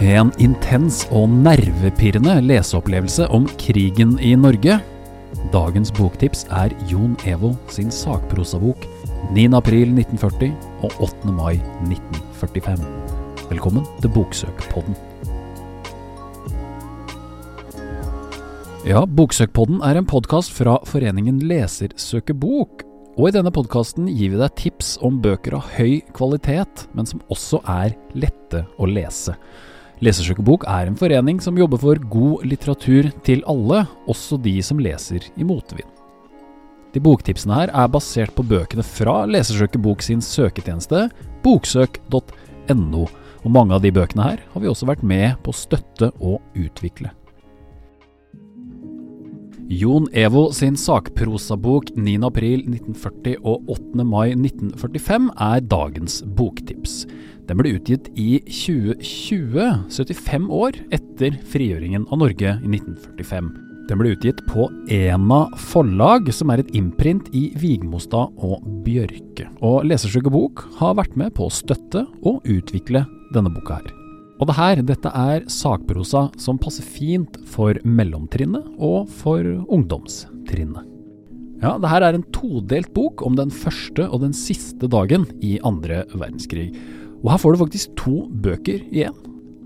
En intens og nervepirrende leseopplevelse om krigen i Norge. Dagens boktips er Jon Evo sin sakprosabok 9.4.1940 og 8. mai 1945. Velkommen til Boksøkpodden. Ja, Boksøkpodden er en podkast fra foreningen Leser søker bok. Og i denne podkasten gir vi deg tips om bøker av høy kvalitet, men som også er lette å lese. Lesersøkebok er en forening som jobber for god litteratur til alle, også de som leser i motvind. De boktipsene her er basert på bøkene fra Lesersøkebok sin søketjeneste, boksøk.no, og mange av de bøkene her har vi også vært med på å støtte og utvikle. Jon Evo sin sakprosabok 9.4.1940 og 8. mai 1945 er dagens boktips. Den ble utgitt i 2020, 75 år etter frigjøringen av Norge i 1945. Den ble utgitt på Ena forlag, som er et imprint i Vigmostad og Bjørke. Og Leserskygge bok har vært med på å støtte og utvikle denne boka her. Og det her, dette er sakprosa som passer fint for mellomtrinnet og for ungdomstrinnet. Ja, det her er en todelt bok om den første og den siste dagen i andre verdenskrig. Og her får du faktisk to bøker igjen.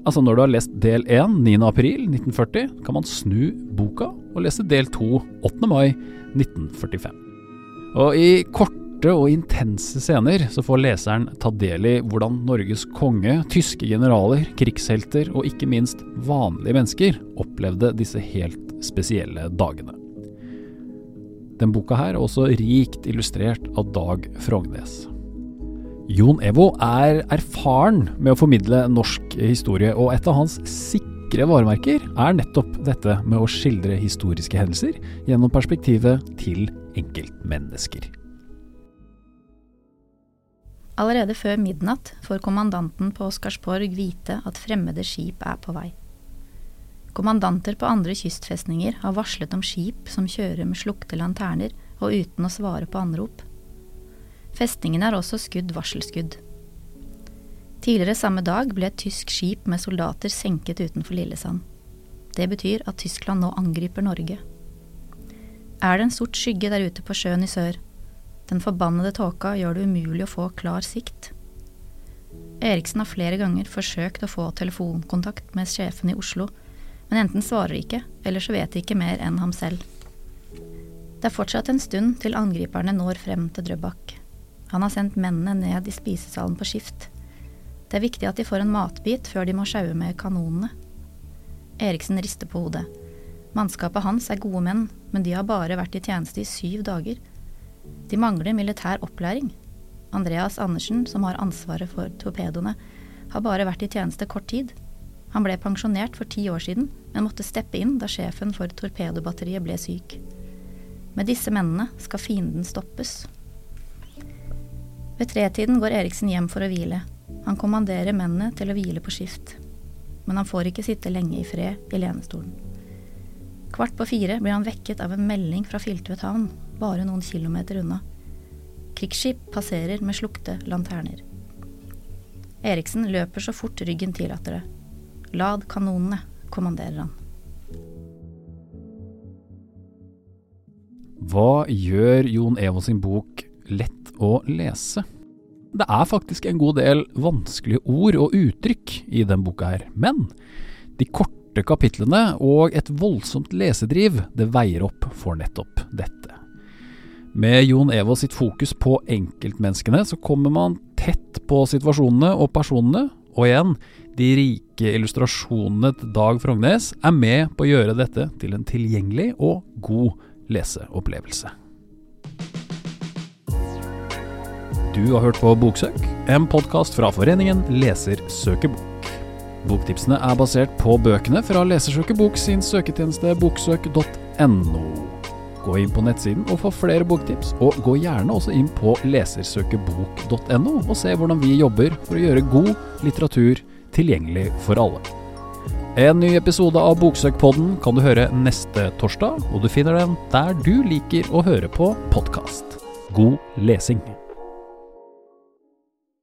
Altså når du har lest del 1 9.4.1940, kan man snu boka og lese del 2 8. mai 1945. Og i kort korte og intense scener så får leseren ta del i hvordan Norges konge, tyske generaler, krigshelter og ikke minst vanlige mennesker opplevde disse helt spesielle dagene. Den boka her er også rikt illustrert av Dag Frognes. Jon Evo er erfaren med å formidle norsk historie, og et av hans sikre varemerker er nettopp dette med å skildre historiske hendelser gjennom perspektivet til enkeltmennesker. Allerede før midnatt får kommandanten på Oscarsborg vite at fremmede skip er på vei. Kommandanter på andre kystfestninger har varslet om skip som kjører med slukte lanterner og uten å svare på anrop. Festningene er også skudd varselskudd. Tidligere samme dag ble et tysk skip med soldater senket utenfor Lillesand. Det betyr at Tyskland nå angriper Norge. Er det en sort skygge der ute på sjøen i sør, den forbannede tåka gjør det umulig å få klar sikt. Eriksen har flere ganger forsøkt å få telefonkontakt med sjefen i Oslo, men enten svarer ikke, eller så vet de ikke mer enn ham selv. Det er fortsatt en stund til angriperne når frem til Drøbak. Han har sendt mennene ned i spisesalen på skift. Det er viktig at de får en matbit før de må sjaue med kanonene. Eriksen rister på hodet. Mannskapet hans er gode menn, men de har bare vært i tjeneste i syv dager de mangler militær opplæring. Andreas Andersen, som har ansvaret for torpedoene, har bare vært i tjeneste kort tid. Han ble pensjonert for ti år siden, men måtte steppe inn da sjefen for torpedobatteriet ble syk. Med disse mennene skal fienden stoppes. Ved tretiden går Eriksen hjem for å hvile. Han kommanderer mennene til å hvile på skift. Men han får ikke sitte lenge i fred i lenestolen. Kvart på fire blir han vekket av en melding fra Filtvet havn, bare noen kilometer unna. Krigsskip passerer med slukte lanterner. Eriksen løper så fort ryggen tillater det. Lad kanonene, kommanderer han. Hva gjør Jon Evo sin bok lett å lese? Det er faktisk en god del vanskelige ord og uttrykk i den boka her, men de korte korte kapitlene og et voldsomt lesedriv, det veier opp for nettopp dette. Med Jon Evo sitt fokus på enkeltmenneskene, så kommer man tett på situasjonene og personene, og igjen, de rike illustrasjonene til Dag Frognes er med på å gjøre dette til en tilgjengelig og god leseopplevelse. Du har hørt på Boksøk, en podkast fra foreningen Leser søker bok. Boktipsene er basert på bøkene fra Lesersøkebok sin søketjeneste boksøk.no. Gå inn på nettsiden og få flere boktips, og gå gjerne også inn på lesersøkebok.no og se hvordan vi jobber for å gjøre god litteratur tilgjengelig for alle. En ny episode av Boksøkpodden kan du høre neste torsdag, og du finner den der du liker å høre på podkast. God lesing!